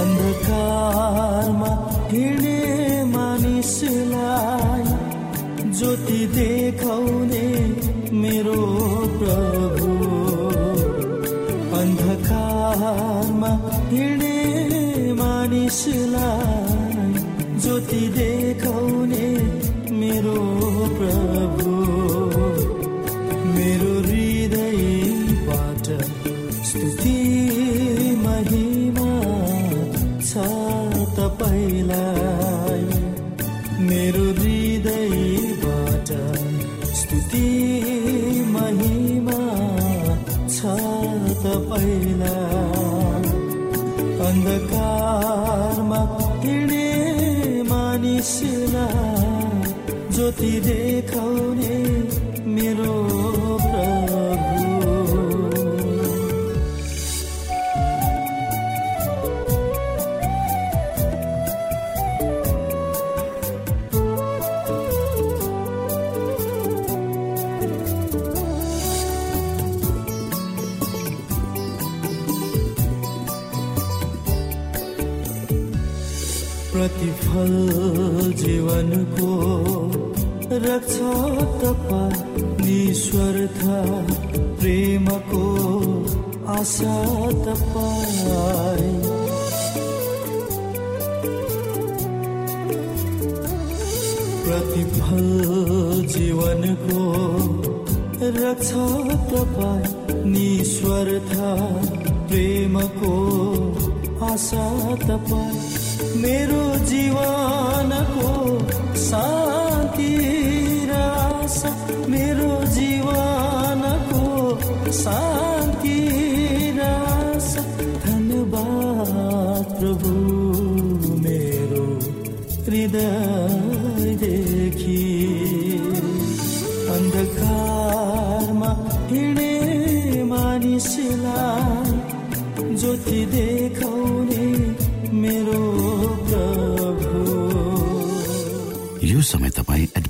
अन्धकारमा हिँड्ने मानिसलाई ज्योति देखाउने मेरो प्रभु। अन्धकारमा हिँड्ने मानिसलाई अन्धकारमा हिँड्ने मानिसलाई ज्योति देखाउने प्रतिफल जीवनको रक्षा तपाईँ निस्वर्थ प्रेमको आशा तपाईँ। प्रतिफल जीवनको रक्षा तपाईँ निस्वर्थ प्रेमको आशा तपाईँ। मेरो शान्ति रास। धन्यवाद प्रभु मेरो हृदयदेखि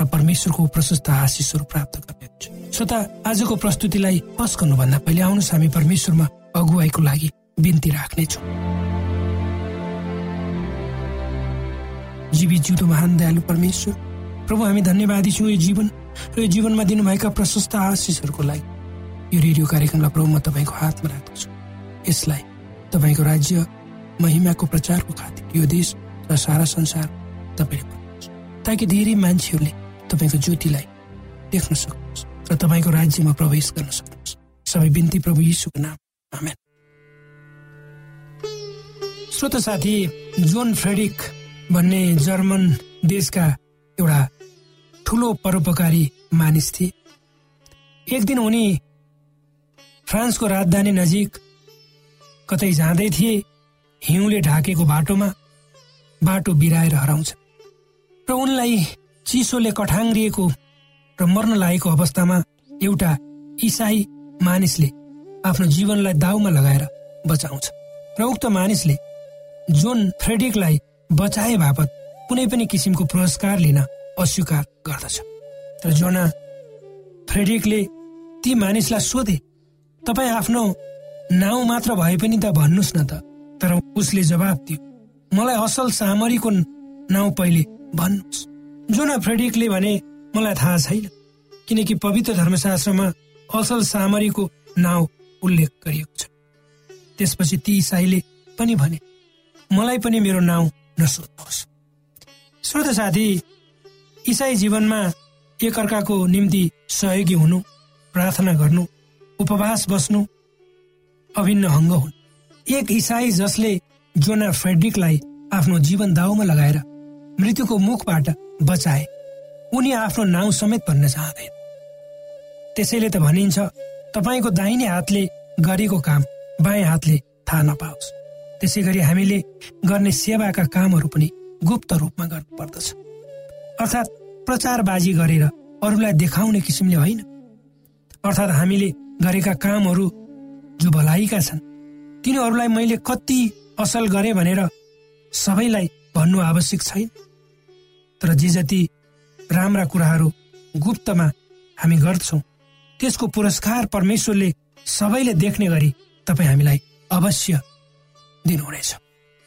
र परमेश्वरको प्रशस्त आशिषहरू प्राप्त गर्नुहुन्छ श्रोता आजको प्रस्तुतिलाई पस गर्नुभन्दा पहिले आउनुहोस् हामी परमेश्वरमा अगुवाईको लागि बिन्ती राख्नेछौँ। जीवित जिउँदो महान दयालु परमेश्वर प्रभु हामी धन्यवादी छौँ यो जीवन र यो जीवनमा दिनुभएका प्रशस्त आशिषहरूको लागि। यो रेडियो कार्यक्रमलाई प्रभु म तपाईँको हातमा राख्दछु। यसलाई तपाईँको राज्य महिमाको प्रचारको खातिर यो देश र सारा संसार तपाईँले ताकि धेरै मान्छेहरूले तपाईँको ज्योतिलाई देख्न सक्नुहोस् र तपाईँको राज्यमा प्रवेश गर्न सक्नुहोस्। सबै बिन्ती प्रभु यीशुको नाम। आमेन। श्रोत साथी जोन फ्रेडिक भन्ने जर्मन देशका एउटा ठुलो परोपकारी मानिस थिए। एक दिन उनी फ्रान्सको राजधानी नजिक कतै जाँदै थिए हिउँले ढाकेको बाटोमा बाटो बिराएर हराउँछ र उनलाई चिसोले कठाङ्रिएको र मर्न लागेको अवस्थामा एउटा इसाई मानिसले आफ्नो जीवनलाई दाउमा लगाएर बचाउँछ। र उक्त मानिसले जोन फ्रेडिकलाई बचाए बापत कुनै पनि किसिमको पुरस्कार लिन अस्वीकार गर्दछ। र जोना फ्रेडिकले ती मानिसलाई सोधे तपाईँ आफ्नो नाउँ मात्र भए पनि त भन्नुहोस् न त तर उसले जवाब दियो मलाई असल सामरीको नाउँ पहिले भन्नुहोस् जोना फ्रेडिकले भने मलाई थाहा छैन किनकि पवित्र धर्मशास्त्रमा असल सामरीको नाउँ उल्लेख गरिएको छ। त्यसपछि ती इसाईले पनि भने मलाई पनि मेरो नाउँ नसोध्नुहोस्। श्रोत साथी इसाई जीवनमा एकअर्काको निम्ति सहयोगी हुनु प्रार्थना गर्नु उपवास बस्नु अभिन्न अङ्ग हुन्। एक इसाई जसले जोना फ्रेड्रिकलाई आफ्नो जीवन दाउमा लगाएर मृत्युको मुखबाट बचाए। उनी आफ्नो नाउँ समेत भन्न चाहँदैन त्यसैले त भनिन्छ तपाईँको दाहिने हातले गरेको काम बायाँ हातले थाहा नपाओस्। त्यसै गरी हामीले गर्ने सेवाका कामहरू पनि गुप्त रूपमा गर्नुपर्दछ। अर्थात् प्रचारबाजी गरेर अरूलाई देखाउने किसिमले होइन। अर्थात् हामीले गरेका कामहरू जो भलाइका छन् तिनीहरूलाई मैले कति असल गरेँ भनेर सबैलाई भन्नु आवश्यक छैन। तर जे जति राम्रा कुराहरू गुप्तमा हामी गर्छौँ त्यसको पुरस्कार परमेश्वरले सबैले देख्ने गरी तपाईँ हामीलाई अवश्य दिनुहुनेछ।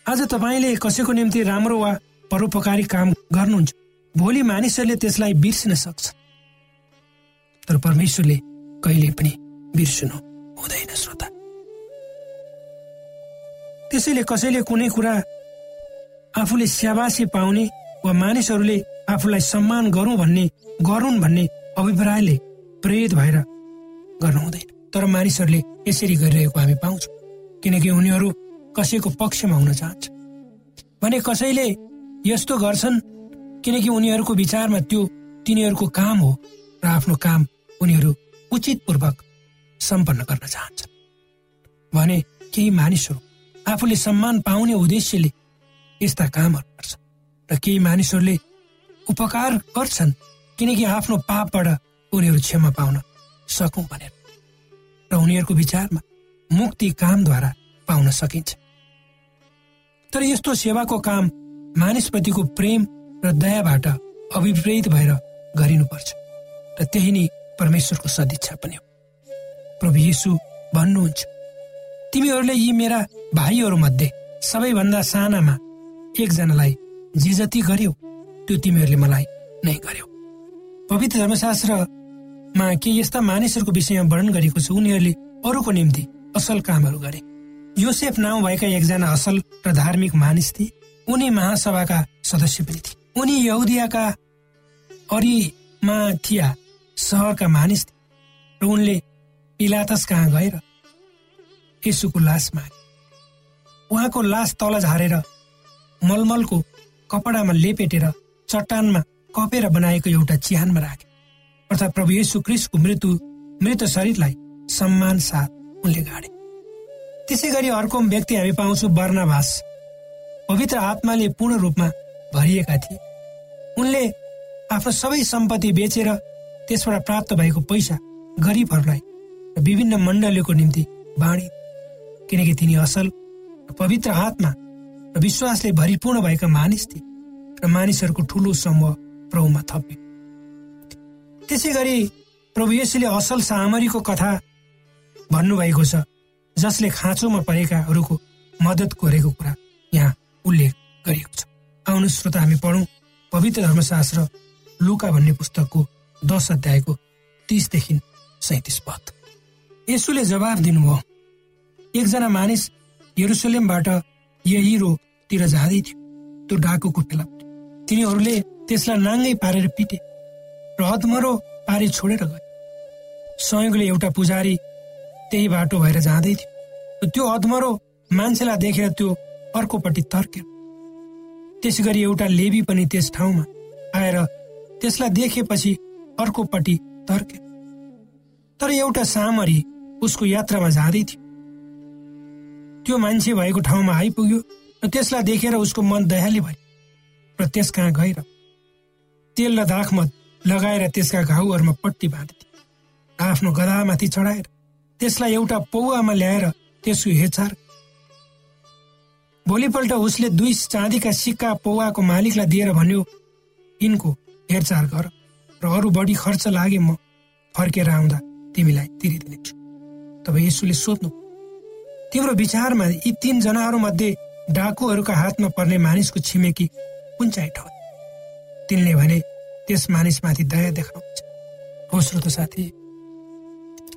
आज तपाईँले कसैको निम्ति राम्रो वा परोपकारी काम गर्नुहुन्छ भोलि मानिसहरूले त्यसलाई बिर्सिन सक्छ। तर परमेश्वरले कहिले पनि बिर्सनु हुँदैन श्रोता। त्यसैले कसैले कुनै कुरा आफूले स्याबासी पाउने वा मानिसहरूले आफूलाई सम्मान गरौँ भन्ने गरून् भन्ने अभिप्रायले प्रेरित भएर गर्नु हुँदैन। तर मानिसहरूले यसरी गरिरहेको हामी पाउँछौँ। किनकि उनीहरू कसैको पक्षमा हुन चाहन्छ। भने कसैले यस्तो गर्छन् किनकि उनीहरूको विचारमा त्यो तिनीहरूको काम हो र आफ्नो काम उनीहरू उचित पूर्वक सम्पन्न गर्न चाहन्छन् भने केही मानिसहरू आफूले सम्मान पाउने उद्देश्यले यस्ता कामहरू गर्छ र केही मानिसहरूले उपकार गर्छन् किनकि आफ्नो पापबाट उनीहरू क्षमा पाउन सकौँ भनेर र उनीहरूको विचारमा मुक्ति कामद्वारा पाउन सकिन्छ। तर यस्तो सेवाको काम मानिसप्रतिको प्रेम र दयाबाट अभिप्रेत भएर गरिनुपर्छ र त्यही नै परमेश्वरको सदिच्छा पनि हो। प्रभु येसु भन्नुहुन्छ तिमीहरूले यी मेरा भाइहरू मध्ये सबैभन्दा सानामा एकजनालाई जे जति गर्यो त्यो तिमीहरूले मलाई नै गर्यो। पवित्र धर्मशास्त्रमा के यस्ता मानिसहरूको विषयमा वर्णन गरेको छ उनीहरूले अरूको निम्ति असल कामहरू गरे। योसेफ नाउँ भएका एकजना असल र धार्मिक मानिस थिए। उनी महासभाका सदस्य पनि थिए। उनी यहुदियाका अरिमाथिया सहरका मानिस थिए र उनले पिलातस कहाँ गएर यसुको लास मागे। उहाँको लास तल झारेर मलमलको कपडामा लेपेटेर चट्टानमा कपेर बनाएको एउटा चिहानमा राखे। अर्थात् प्रभु येसु क्रिस्टको मृत्यु मृत शरीरलाई सम्मान साथ उनले गाडे। त्यसै गरी अर्को व्यक्ति हामी पाउँछौँ वर्णभाष पवित्र आत्माले पूर्ण रूपमा भरिएका थिए। उनले आफ्नो सबै सम्पत्ति बेचेर त्यसबाट प्राप्त भएको पैसा गरिबहरूलाई विभिन्न मण्डलीको निम्ति बाँडी किनकि तिनी असल पवित्र आत्मा विश्वासले भरिपूर्ण भएका मानिस थिए र मानिसहरूको ठुलो समूह प्रभुमा थपियो। त्यसै गरी प्रभु यसले असल सामरीको कथा भन्नुभएको छ जसले खाँचोमा परेकाहरूको मद्दत गरेको कुरा यहाँ उल्लेख गरिएको छ। आउनु श्रोता हामी पढौँ पवित्र धर्मशास्त्र लुका भन्ने पुस्तकको दश अध्यायको तिसदेखि सैतिस पद। यसुले जवाब दिनुभयो एकजना मानिस यरुसलेमबाट यहिरोतिर जाँदै थियो। त्यो डाकुको फेला तिनीहरूले त्यसलाई नाङ्गै पारेर पिटे। र हदमरो पारी छोडेर गए। संयोगले एउटा पुजारी त्यही बाटो भएर जाँदै थियो। त्यो अधमरो मान्छेलाई देखेर त्यो अर्कोपट्टि तर्क्यो। त्यसै गरी एउटा लेबी पनि त्यस ठाउँमा आएर त्यसलाई देखेपछि अर्कोपट्टि तर्क्यो। तर एउटा सामरी उसको यात्रामा जाँदै थियो। त्यो मान्छे भएको ठाउँमा आइपुग्यो। र त्यसलाई देखेर उसको मन दयाली भयो र त्यस कहाँ गएर तेल र दाखमत लगाएर त्यसका घाउहरूमा पट्टी बाँधिदियो आफ्नो गदामाथि चढाएर त्यसलाई एउटा पौवामा ल्याएर त्यसको हेरचाह भोलिपल्ट उसले दुई चाँदीका सिक्का पौवाको मालिकलाई दिएर भन्यो यिनको हेरचाह गर र अरू बढी खर्च लागे म फर्केर आउँदा तिमीलाई तिरिदिनेछु। तब यसुले सोध्नु तिम्रो विचारमा यी तिनजनाहरू मध्ये डाकुहरूका हातमा पर्ने मानिसको छिमेकी कुन चाहिँ ठाउँ? तिनले भने त्यस मानिसमाथि दया देखाउँछ हो श्रोत साथी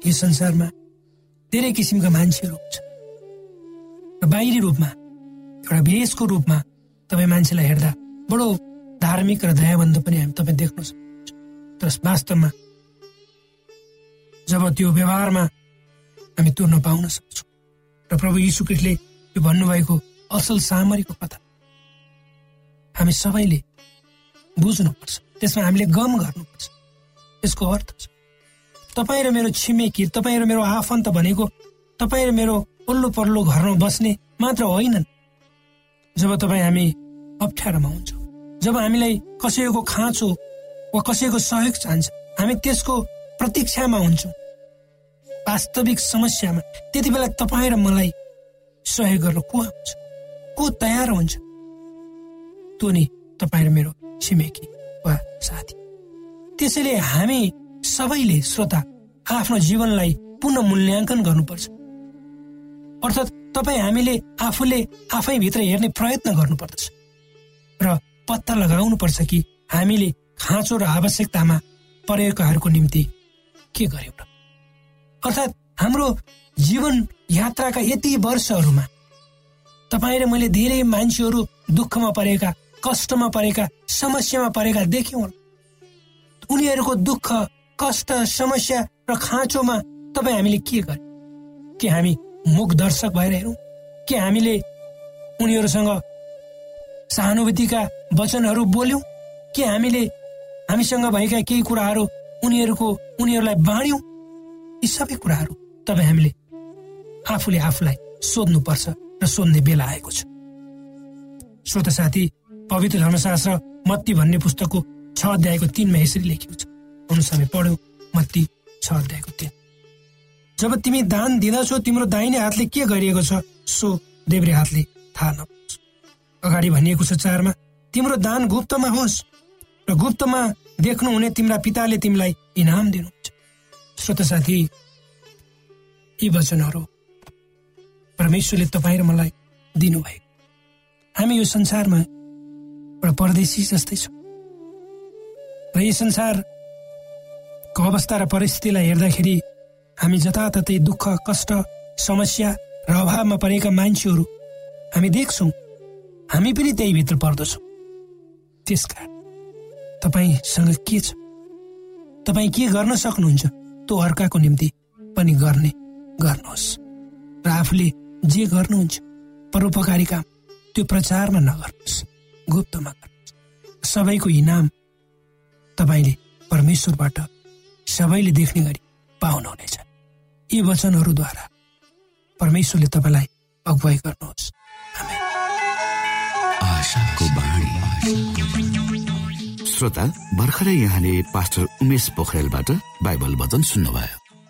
यो संसारमा धेरै किसिमका मान्छेहरू हुन्छ र बाहिरी रूपमा एउटा भेषको रूपमा तपाईँ मान्छेलाई हेर्दा बडो धार्मिक र दयाबन्ध पनि हामी तपाईँ देख्न सक्नुहुन्छ। तर वास्तवमा जब त्यो व्यवहारमा हामी तुर्न पाउन सक्छौँ। र प्रभु यीशु यो भन्नुभएको असल सामरीको कथा। हामी सबैले बुझ्नुपर्छ। त्यसमा हामीले गम गर्नुपर्छ। यसको अर्थ छ तपाईँ र मेरो छिमेकी तपाईँ र मेरो आफन्त भनेको तपाईँ र मेरो पल्लो पल्लो घरमा बस्ने मात्र होइनन्। जब तपाईँ हामी अप्ठ्यारोमा हुन्छौँ जब हामीलाई कसैको खाँचो वा कसैको सहयोग चाहन्छ हामी त्यसको प्रतीक्षामा हुन्छौँ। वास्तविक समस्यामा त्यति बेला तपाईँ र मलाई सहयोग गर्न को आउँछ को तयार हुन्छ? त्यो नि तपाईँ र मेरो छिमेकी वा साथी। त्यसैले हामी सबैले श्रोता आफ्नो जीवनलाई पुनः मूल्याङ्कन गर्नुपर्छ। अर्थात् तपाईँ हामीले आफूले आफैभित्र हेर्ने प्रयत्न गर्नुपर्दछ। र पत्ता लगाउनु पर्छ कि हामीले खाँचो र आवश्यकतामा परेकाहरूको निम्ति के गर्यौँ अर्थात् हाम्रो जीवन यात्राका यति वर्षहरूमा तपाईँ र मैले धेरै मान्छेहरू दुःखमा परेका कष्टमा परेका समस्यामा परेका देख्यौँ उनीहरूको दुःख कष्ट समस्या र खाँचोमा तपाईँ हामीले के गर्यौँ के हामी मुख दर्शक भएर हेरौँ के हामीले उनीहरूसँग सहानुभूतिका वचनहरू बोल्यौँ? के हामीले हामीसँग भएका केही कुराहरू उनीहरूको उनीहरूलाई बाँड्यौँ? यी सबै कुराहरू तपाईँ हामीले आफूले आफूलाई सोध्नुपर्छ। र सोध्ने बेला आएको छ। श्रोत साथी पवित्र धर्मशास्त्र मत्ती भन्ने पुस्तकको छ अध्यायको तिनमा यसरी लेखिएको छ। अनुसार पढ्यौ मत्ती छ अध्यायको तिन। जब तिमी दान दिँदछौ तिम्रो दाहिने हातले के गरिएको छ सो देब्रे हातले थाहा नपाओस् अगाडि भनिएको छ चारमा तिम्रो दान गुप्तमा होस् र गुप्तमा देख्नुहुने तिम्रा पिताले तिमीलाई इनाम दिनुहुन्छ। श्रोत साथी यी वचनहरू परमेश्वरले तपाईँ र मलाई दिनुभएको। हामी यो संसारमा एउटा परदेशी जस्तै छौँ। र यो संसारको अवस्था र परिस्थितिलाई हेर्दाखेरि हामी जताततै दुःख कष्ट समस्या र अभावमा परेका मान्छेहरू हामी देख्छौँ। हामी पनि त्यही भित्र पर्दछौँ। त्यसकारण तपाईँसँग के छ? तपाईँ के गर्न सक्नुहुन्छ? त्यो अर्काको निम्ति पनि गर्ने गर्नुहोस्। र आफूले जे गर्नुहुन्छ परोपकारी काम त्यो प्रचारमा नगर्नुहोस् गुप्तमा गर्नुहोस्। सबैको इनाम तपाईँले परमेश्वरबाट सबैले देख्ने गरी पाउनुहुनेछ यी वचनहरूद्वारा परमेश्वरले तपाईँलाई अगुवाई गर्नुहोस्। श्रोता भर्खरै यहाँले पास्टर उमेश पोखरेलबाट बाइबल वचन सुन्नुभयो।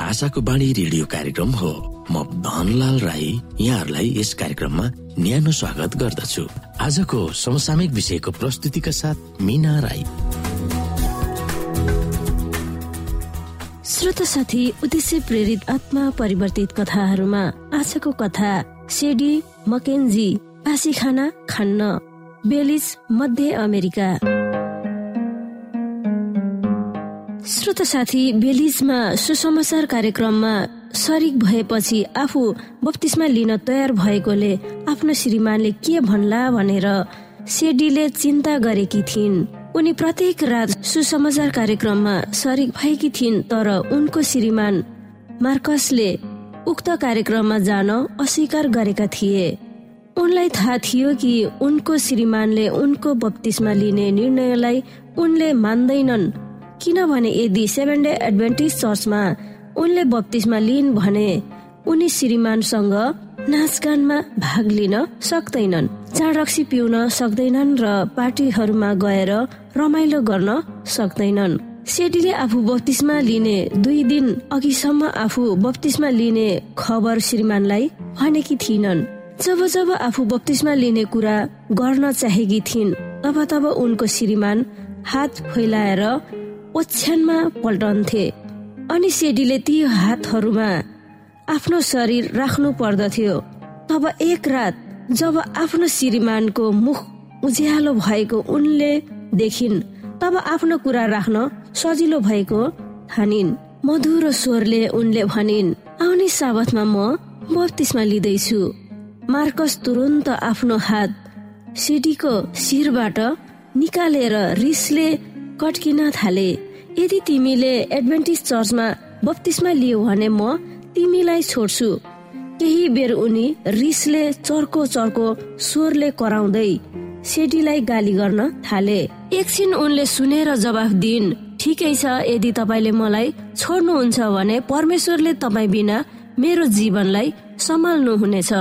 आशाको बाणी रेडियो कार्यक्रम हो। म धनलाल राई यहाँहरूलाई यस कार्यक्रममा न्यानो स्वागत गर्दछु। आजको समसामयिक विषयको प्रस्तुतिका साथ मिना राई। श्रोता साथी उद्देश्य प्रेरित आत्मा परिवर्तित कथाहरूमा आजको कथा सेडी मकेन्जी बासी खाना खान्न। बेलिज मध्य अमेरिका। श्रोता साथी बेलिजमा सुसमाचार कार्यक्रममा सरिक भएपछि आफू बत्तिसमा लिन तयार भएकोले आफ्नो श्रीमानले के भन्ला भनेर सेडीले चिन्ता गरेकी थिइन्। उनी प्रत्येक रात सुसमाचार कार्यक्रममा सरिक भएकी थिइन् तर उनको श्रीमान मार्कसले उक्त कार्यक्रममा जान अस्वीकार गरेका थिए। उनलाई थाहा थियो कि उनको श्रीमानले उनको बत्तिसमा लिने निर्णयलाई उनले मान्दैनन्। किनभने यदि सेभेन डे एडभेन्टिज चर्चमा उनले बत्तिसमा लिन् भने उनी श्रीमानसँग नाचगानमा भाग लिन सक्दैनन् चाड रक्सी पिउन सक्दैनन् र पार्टीहरूमा गएर रमाइलो गर्न सक्दैनन्। सेडीले आफू बत्तिसमा लिने दुई दिन अघिसम्म आफू बत्तिसमा लिने खबर श्रीमानलाई भनेकी थिइनन्। जब जब आफू बत्तिसमा लिने कुरा गर्न चाहेकी थिइन् तब तब उनको श्रीमान हात फैलाएर ओछ्यानमा पल्टन्थे अनि सेडीले ती हातहरूमा आफ्नो शरीर राख्नु पर्दथ्यो। तब एक रात जब आफ्नो श्रीमानको मुख उज्यालो भएको उनले देखिन् तब आफ्नो कुरा राख्न सजिलो भएको ठानिन्। मधुरो स्वरले उनले भनिन् आउने साबतमा म बत्तिसमा लिँदैछु। मार्कस तुरन्त आफ्नो हात सिडीको शिरबाट निकालेर रिसले कट्किन थाले। यदि तिमीले एडभेन्टिज चर्चमा बत्तिसमा लियो भने म तिमीलाई छोड्छु। केही बेर उनी रिसले चर्को चर्को स्वरले कराउँदै सेडीलाई गाली गर्न थाले। एकछिन उनले सुनेर जवाफ दिइन् ठिकै छ यदि तपाईँले मलाई छोड्नुहुन्छ भने परमेश्वरले तपाईँ बिना मेरो जीवनलाई सम्हाल्नु हुनेछ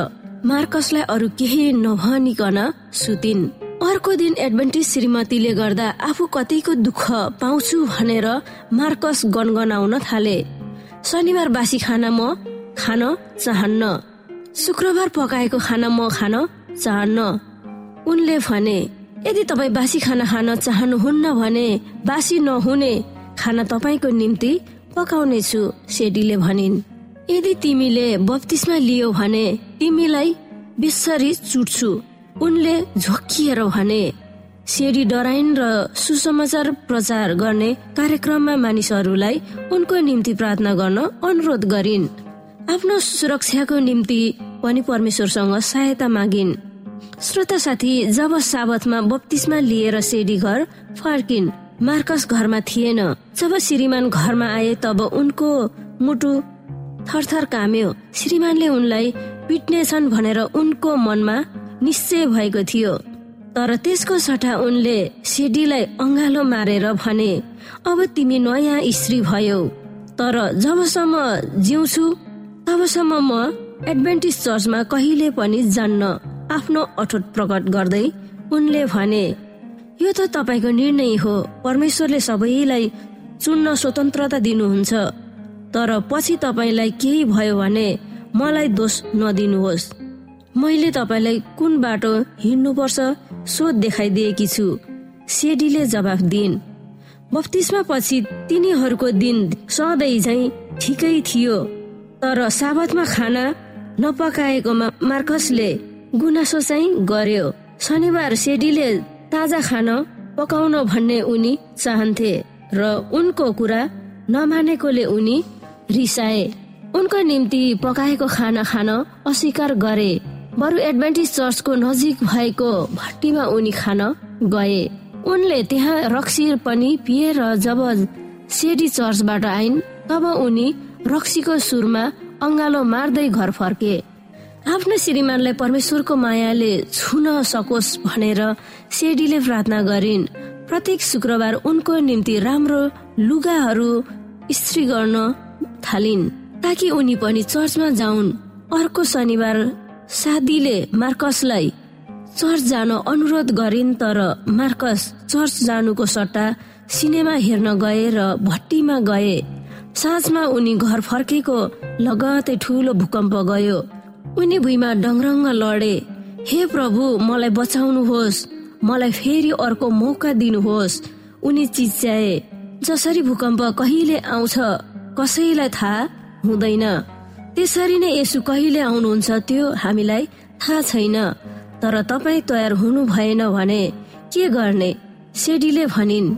मार्कसलाई अरू केही नभनिकन सुतिन्। अर्को दिन एडभेन्टिज श्रीमतीले गर्दा आफू कतिको दुःख पाउँछु भनेर मार्कस गनगनाउन थाले। शनिबार बासी खाना म खान चाहन्न। शुक्रबार पकाएको खाना म खान चाहन्न। उनले भने यदि तपाईँ बासी खाना खान चाहनुहुन्न भने बासी नहुने खाना तपाईँको निम्ति पकाउने छु सेडीले भनिन्। यदि तिमीले बत्तिसमा लियो भने तिमीलाई बिस्सरी चुट्छु। उनले झोकिएर भने सेडी डराइन् र सुसमाचार प्रचार गर्ने कार्यक्रममा मानिसहरूलाई उनको निम्ति प्रार्थना गर्न अनुरोध गरिन्। आफ्नो सुरक्षाको निम्ति पनि परमेश्वरसँग सहायता मागिन्। श्रोता साथी जब साबतमा बत्तिसमा लिएर सेडी घर फर्किन् मार्कस घरमा थिएन। जब श्रीमान घरमा आए तब उनको मुटु थरथर काम्यो। श्रीमानले उनलाई पिट्नेछन् भनेर उनको मनमा निश्चय भएको थियो। तर त्यसको सट्टा उनले सेडीलाई अङ्गालो मारेर भने अब तिमी नयाँ स्त्री भयौ। तर जबसम्म जिउँछु तबसम्म म एडभेन्टिज चर्चमा कहिले पनि जान्न आफ्नो अठोट प्रकट गर्दै उनले भने यो त तपाईँको निर्णय हो। परमेश्वरले सबैलाई चुन्न स्वतन्त्रता दिनुहुन्छ। तर पछि तपाईँलाई केही भयो भने मलाई दोष नदिनुहोस्। मैले तपाईँलाई कुन बाटो हिँड्नुपर्छ सोध देखाइदिएकी छु। सेडीले जवाफ दिइन्। बत्तिसमा पछि तिनीहरूको दिन सधैँ झै ठिकै थियो तर साबतमा खाना नपकाएकोमा मार्कसले गुनासो चाहिँ गर्यो। शनिबार सेडीले ताजा खाना पकाउन भन्ने उनी चाहन्थे र उनको कुरा नमानेकोले उनी रिसाए। उनको निम्ति पकाएको खाना खान अस्वीकार गरे। बरु एडभान्टेज चर्चको नजिक भएको भट्टीमा उनी खान गए। उनले त्यहाँ रक्सी पनि पिए र जब सेडी चर्चबाट आइन् तब उनी रक्सीको सुरमा अङ्गालो मार्दै घर फर्के। आफ्नो श्रीमानलाई परमेश्वरको मायाले छुन सकोस् भनेर सेडीले प्रार्थना गरिन्। प्रत्येक शुक्रबार उनको निम्ति राम्रो लुगाहरू स्त्री गर्न थालिन् ताकि उनी पनि चर्चमा जाउन्। अर्को शनिबार सादीले मार्कसलाई चर्च जान अनुरोध गरिन् तर मार्कस चर्च जानुको सट्टा सिनेमा हेर्न गए र भट्टीमा गए। साँझमा उनी घर फर्केको लगतै ठुलो भूकम्प गयो। उनी भुइँमा डङरङ्ग लडे हे प्रभु मलाई बचाउनुहोस् मलाई फेरि अर्को मौका दिनुहोस्। उनी चिच्याए जसरी भूकम्प कहिले आउँछ कसैलाई थाहा हुँदैन। त्यसरी नै यसो कहिले आउनुहुन्छ त्यो हामीलाई थाहा छैन। तर तपाईँ तयार हुनु भएन भने के गर्ने? सेडीले भनिन्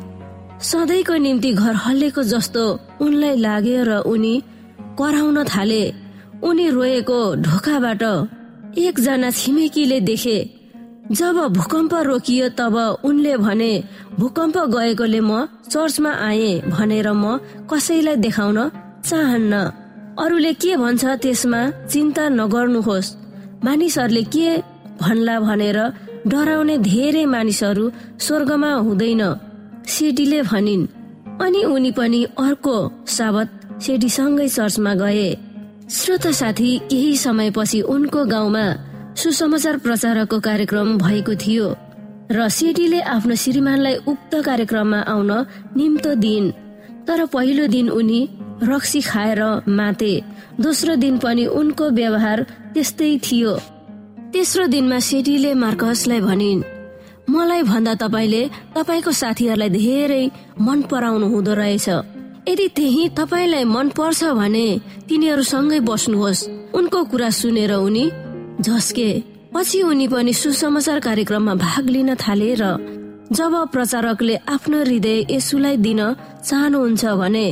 सधैँको निम्ति घर हल्लेको जस्तो उनलाई लाग्यो र उनी कराउन थाले। उनी रोएको ढोकाबाट एकजना छिमेकीले देखे जब भूकम्प रोकियो तब उनले भने भूकम्प गएकोले म चर्चमा आए भनेर म कसैलाई देखाउन चाहन्न। अरूले के भन्छ त्यसमा चिन्ता नगर्नुहोस्। मानिसहरूले के भन्ला भनेर डराउने धेरै मानिसहरू स्वर्गमा हुँदैन सेडीले भनिन्। अनि उनी पनि अर्को साबत सेडीसँगै चर्चमा गए। श्रोता साथी केही समयपछि उनको गाउँमा सुसमाचार प्रचारकको कार्यक्रम भएको थियो र सेडीले आफ्नो श्रीमानलाई उक्त कार्यक्रममा आउन निम्तो दिइन्। तर पहिलो दिन उनी रक्सी खाएर माते। दोस्रो दिन पनि उनको व्यवहार त्यस्तै थियो। तेस्रो दिनमा सेटीले मार्कसलाई भनिन् मलाई भन्दा तपाईँले तपाईँको साथीहरूलाई धेरै मन पराउनु हुँदो रहेछ। यदि त्यही तपाईँलाई मन पर्छ भने तिनीहरूसँगै बस्नुहोस्। उनको कुरा सुनेर उनी झस्के। पछि उनी पनि सुसमाचार कार्यक्रममा भाग लिन थाले र जब प्रचारकले आफ्नो हृदय यसुलाई दिन चाहनुहुन्छ भने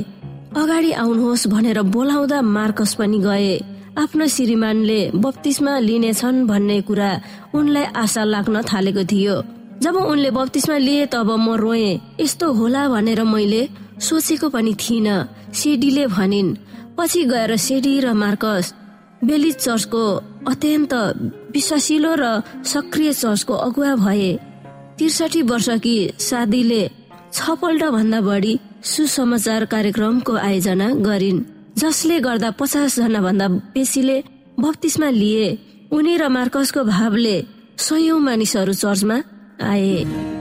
अगाडि आउनुहोस् भनेर बोलाउँदा मार्कस पनि गए। आफ्नो श्रीमानले बत्तिसमा लिनेछन् भन्ने कुरा उनलाई आशा लाग्न थालेको थियो। जब उनले बत्तिसमा लिए तब म रोए। यस्तो होला भनेर मैले सोचेको पनि थिइन सेडीले भनिन्। पछि गएर सेडी र मार्कस बेली चर्चको अत्यन्त विश्वासिलो र सक्रिय चर्चको अगुवा भए। त्रिसठी वर्ष कि सादीले छपल्ट भन्दा बढी सुसमाचार कार्यक्रमको आयोजना गरिन् जसले गर्दा पचास जना भन्दा बेसीले बत्तिसमा लिए। उनी र मार्कसको भावले सयौं मानिसहरू चर्चमा आए।